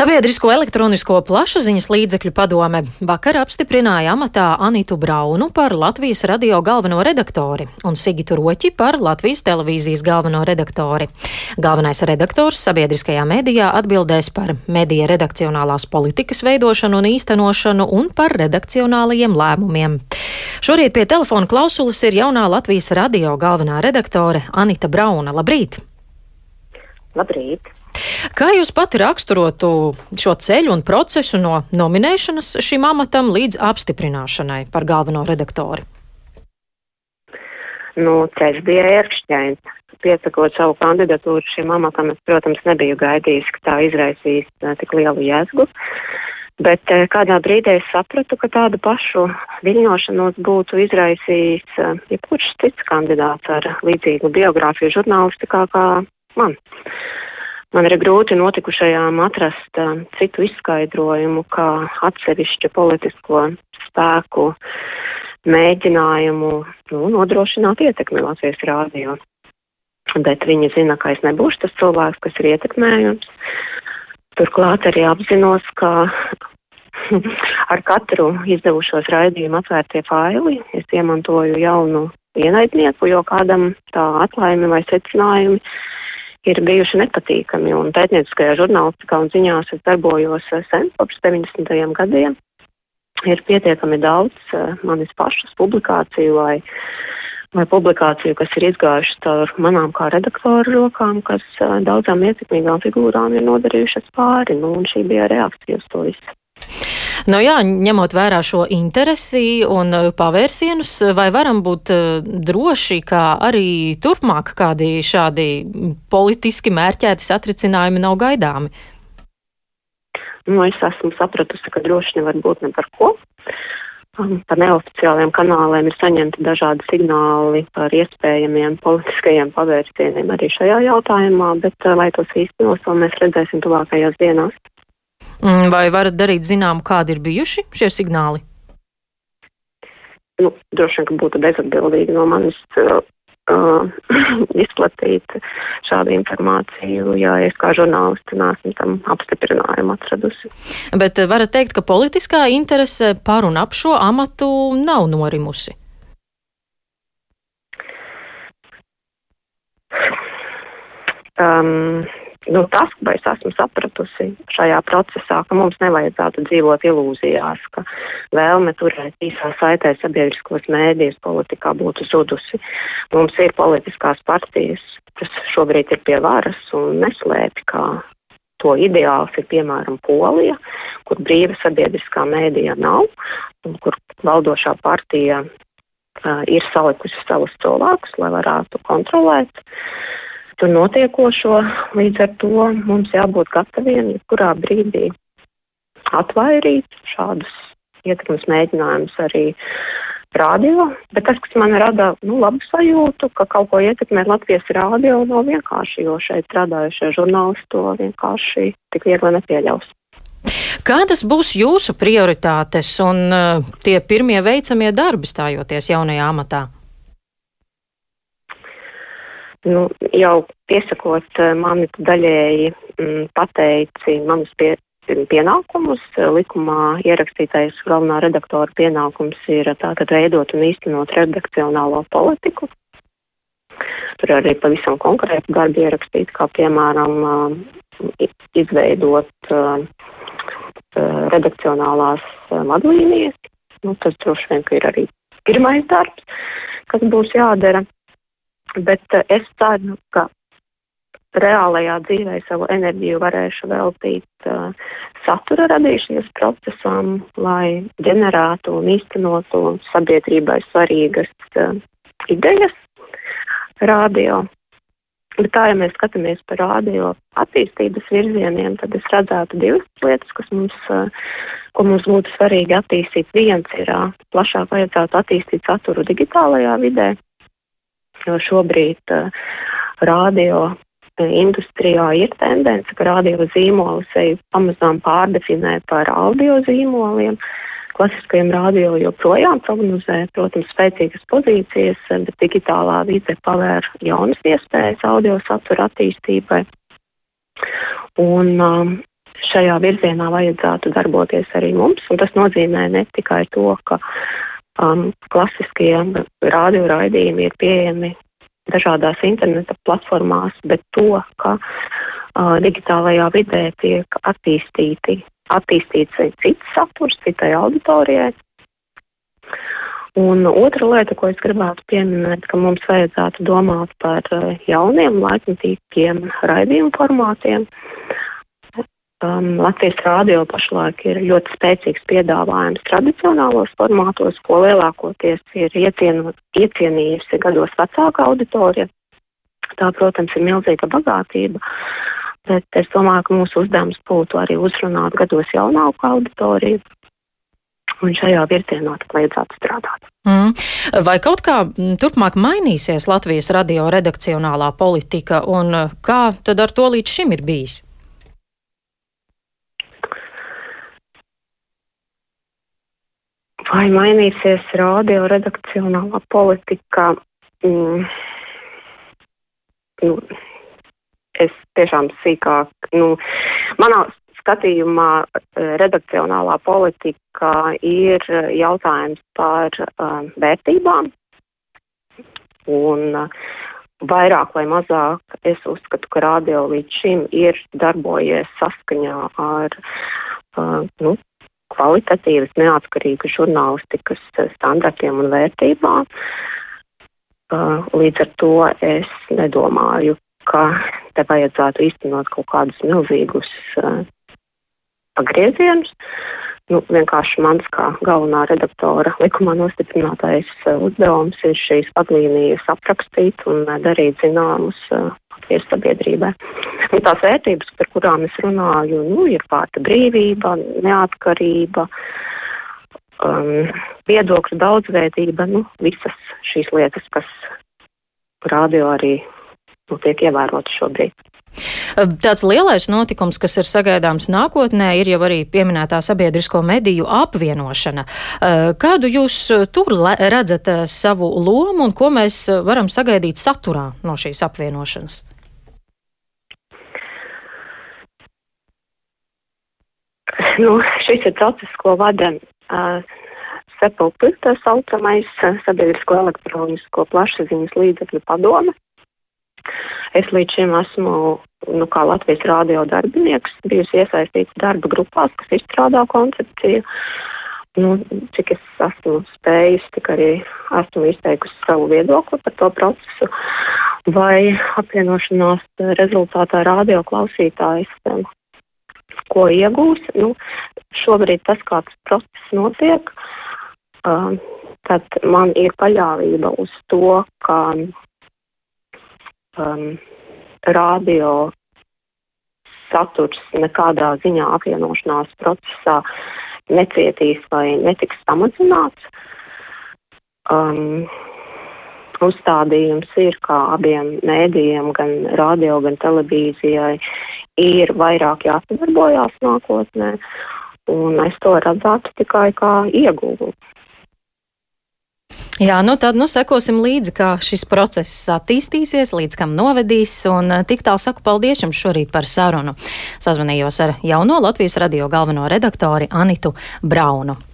Sabiedrisko elektronisko plašsaziņas līdzekļu padome vakar apstiprināja amatā Anitu Braunu par Latvijas radio galveno redaktori un Sigitu Roķi par Latvijas televīzijas galveno redaktori. Galvenais redaktors sabiedriskajā medijā atbildēs par medija redakcionālās politikas veidošanu un īstenošanu un par redakcionālajiem lēmumiem. Šorīt pie telefona klausulas ir jaunā Latvijas radio galvenā redaktore Anita Brauna. Labrīt! Labrīt! Kā jūs pati raksturotu šo ceļu un procesu no nominēšanas šim amatam līdz apstiprināšanai par galveno redaktori? Nu, ceļš bija ērkšķains. Piesakot savu kandidatūru šim amatam, es, protams, nebiju gaidījis, ka tā izraisīs uh, tik lielu jēzgu. Bet uh, kādā brīdī es sapratu, ka tādu pašu viļņošanos būtu izraisījis uh, jebkurš cits kandidāts ar līdzīgu biogrāfiju žurnālistikā kā man. Man ir grūti notikušajām atrast uh, citu izskaidrojumu, kā atsevišķu politisko spēku mēģinājumu nu, nodrošināt ietekmi Latvijas rādio. Bet viņi zina, ka es nebūšu tas cilvēks, kas ir ietekmējums. Turklāt arī apzinos, ka ar katru izdevušos raidījumu atvērtie faili es iemantoju jaunu ienaidnieku, jo kādam tā atlaime vai secinājumi ir bijuši nepatīkami. Un pētnieciskajā žurnālistikā un ziņās es darbojos eh, sen, kopš 90. gadiem. Ir pietiekami daudz uh, manis pašas publikāciju vai, vai publikāciju, kas ir izgājušas caur manām kā redaktoru rokām, kas uh, daudzām ietekmīgām figūrām ir nodarījušas pāri. Nu, un šī bija reakcija uz to visu. Nu jā, ņemot vērā šo interesi un uh, pavērsienus, vai varam būt uh, droši, ka arī turpmāk kādi šādi politiski mērķēti satricinājumi nav gaidāmi? Nu, es esmu sapratusi, ka droši nevar būt ne par ko. Um, par neoficiāliem kanāliem ir saņemti dažādi signāli par iespējamiem politiskajiem pavērsieniem arī šajā jautājumā, bet vai tos īstenos, to mēs redzēsim tuvākajās dienās. Mm, vai varat darīt zinām, kādi ir bijuši šie signāli? Nu, droši vien, ka būtu bezatbildīgi no manis uh, izplatīt šādu informāciju, ja es kā žurnālisti nesmu tam apstiprinājumu atradusi. Bet varat teikt, ka politiskā interese par un ap šo amatu nav norimusi? Um, nu, tas, ko es esmu sapratusi šajā procesā, ka mums nevajadzētu dzīvot ilūzijās, ka vēlme turēt īsā saitē sabiedriskos mēdījus politikā būtu zudusi. Mums ir politiskās partijas, kas šobrīd ir pie varas un neslēpj, kā to ideāls ir piemēram Polija, kur brīva sabiedriskā mēdīja nav un kur valdošā partija uh, ir salikusi savus cilvēkus, lai varētu kontrolēt tur notiekošo. Līdz ar to mums jābūt gataviem jebkurā brīdī atvairīt šādus ietekmes mēģinājumus arī rādio, bet tas, kas man rada nu, labu sajūtu, ka kaut ko ietekmēt Latvijas rādio, nav vienkārši, jo šeit strādājušie žurnālisti to vienkārši tik viegli nepieļaus. Kādas būs jūsu prioritātes un uh, tie pirmie veicamie darbi stājoties jaunajā amatā? Nu, jau piesakot eh, mani daļēji m, mm, pateici manus pie, pienākumus. Likumā ierakstītais galvenā redaktora pienākums ir tātad veidot un īstenot redakcionālo politiku. Tur arī pavisam konkrēti darbi ierakstīti, kā piemēram eh, izveidot uh, redakcionālās vadlīnijas. Nu, tas droši vien, ir arī pirmais darbs, kas būs jādara. Bet eh, es ceru, ka reālajā dzīvē savu enerģiju varēšu veltīt uh, satura radīšanas procesam, lai ģenerētu un īstenotu sabiedrībai svarīgas uh, idejas radio. Bet tā, ja mēs skatāmies par radio attīstības virzieniem, tad es redzētu divas lietas, kas mums, uh, ko mums būtu svarīgi attīstīt. Viens ir uh, plašāk vajadzētu attīstīt saturu digitālajā vidē, jo šobrīd uh, radio eh, industrijā ir tendence, ka radio zīmoli sevi pamazām pārdefinē par audio zīmoliem. Klasiskajiem radio joprojām prognozē, protams, spēcīgas pozīcijas, bet digitālā vide pavēr jaunas iespējas audio satura attīstībai. Un um, šajā virzienā vajadzētu darboties arī mums, un tas nozīmē ne tikai to, ka um, klasiskie rādio raidījumi ir pieejami dažādās interneta platformās, bet to, ka uh, digitālajā vidē tiek attīstīti, attīstīts cits saturs citai auditorijai. Un otra lieta, ko es gribētu pieminēt, ka mums vajadzētu domāt par jauniem laikmetīgiem raidījumu formātiem. Um, Latvijas rādio pašlaik ir ļoti spēcīgs piedāvājums tradicionālos formātos, ko lielākoties ir iecienu, iecienījusi gados vecāka auditorija. Tā, protams, ir milzīga bagātība, bet es domāju, ka mūsu uzdevums būtu arī uzrunāt gados jaunāku auditoriju. Un šajā virzienā vajadzētu strādāt. Mm. Vai kaut kā turpmāk mainīsies Latvijas radio redakcionālā politika, un kā tad ar to līdz šim ir bijis? Vai mainīsies radio redakcionālā politika? Mm, nu, es tiešām sīkāk, nu, manā skatījumā eh, redakcionālā politika ir jautājums par uh, vērtībām. Un uh, vairāk vai mazāk es uzskatu, ka radio līdz šim ir darbojies saskaņā ar uh, nu, kvalitatīvas, neatkarīgas žurnālistikas standartiem un vērtībām. Uh, līdz ar to es nedomāju, ka te vajadzētu īstenot kaut kādus milzīgus uh, pagriezienus. Nu, vienkārši mans kā galvenā redaktora likumā nostiprinātais uzdevums ir šīs vadlīnijas aprakstīt un darīt zināmus Latvijas sabiedrībai. Un tās vērtības, par kurām es runāju, nu, ir vārta brīvība, neatkarība, um, viedokļu daudzveidība, nu, visas šīs lietas, kas rādio arī nu, tiek ievērotas šobrīd. Tāds lielais notikums, kas ir sagaidāms nākotnē, ir jau arī pieminētā sabiedrisko mediju apvienošana. Kādu jūs tur redzat savu lomu un ko mēs varam sagaidīt saturā no šīs apvienošanas? Nu, šis ir process, ko vada uh, SEPUPI, tā saucamais sabiedrisko elektronisko plašsaziņas līdzekļu padome. Es līdz šim esmu, nu, kā Latvijas rādio darbinieks, bijusi iesaistīts darba grupās, kas izstrādā koncepciju. Nu, cik es esmu spējusi, tik arī esmu izteikusi savu viedokli par to procesu. Vai apvienošanās rezultātā radio klausītājs ko iegūs. Nu, šobrīd tas, kā tas process notiek, uh, tad man ir paļāvība uz to, ka um, radio saturs nekādā ziņā apvienošanās procesā necietīs vai netiks samazināts. Um, uzstādījums ir, kā abiem mēdījiem, gan radio, gan televīzijai, ir vairāk jāsadarbojās nākotnē, un es to redzētu tikai kā ieguvumu. Jā, nu tad nu sekosim līdzi, kā šis process attīstīsies, līdz kam novedīs, un eh, tik tālu saku paldies jums šorīt par sarunu. Sazvanījos ar jauno Latvijas radio galveno redaktori Anitu Braunu.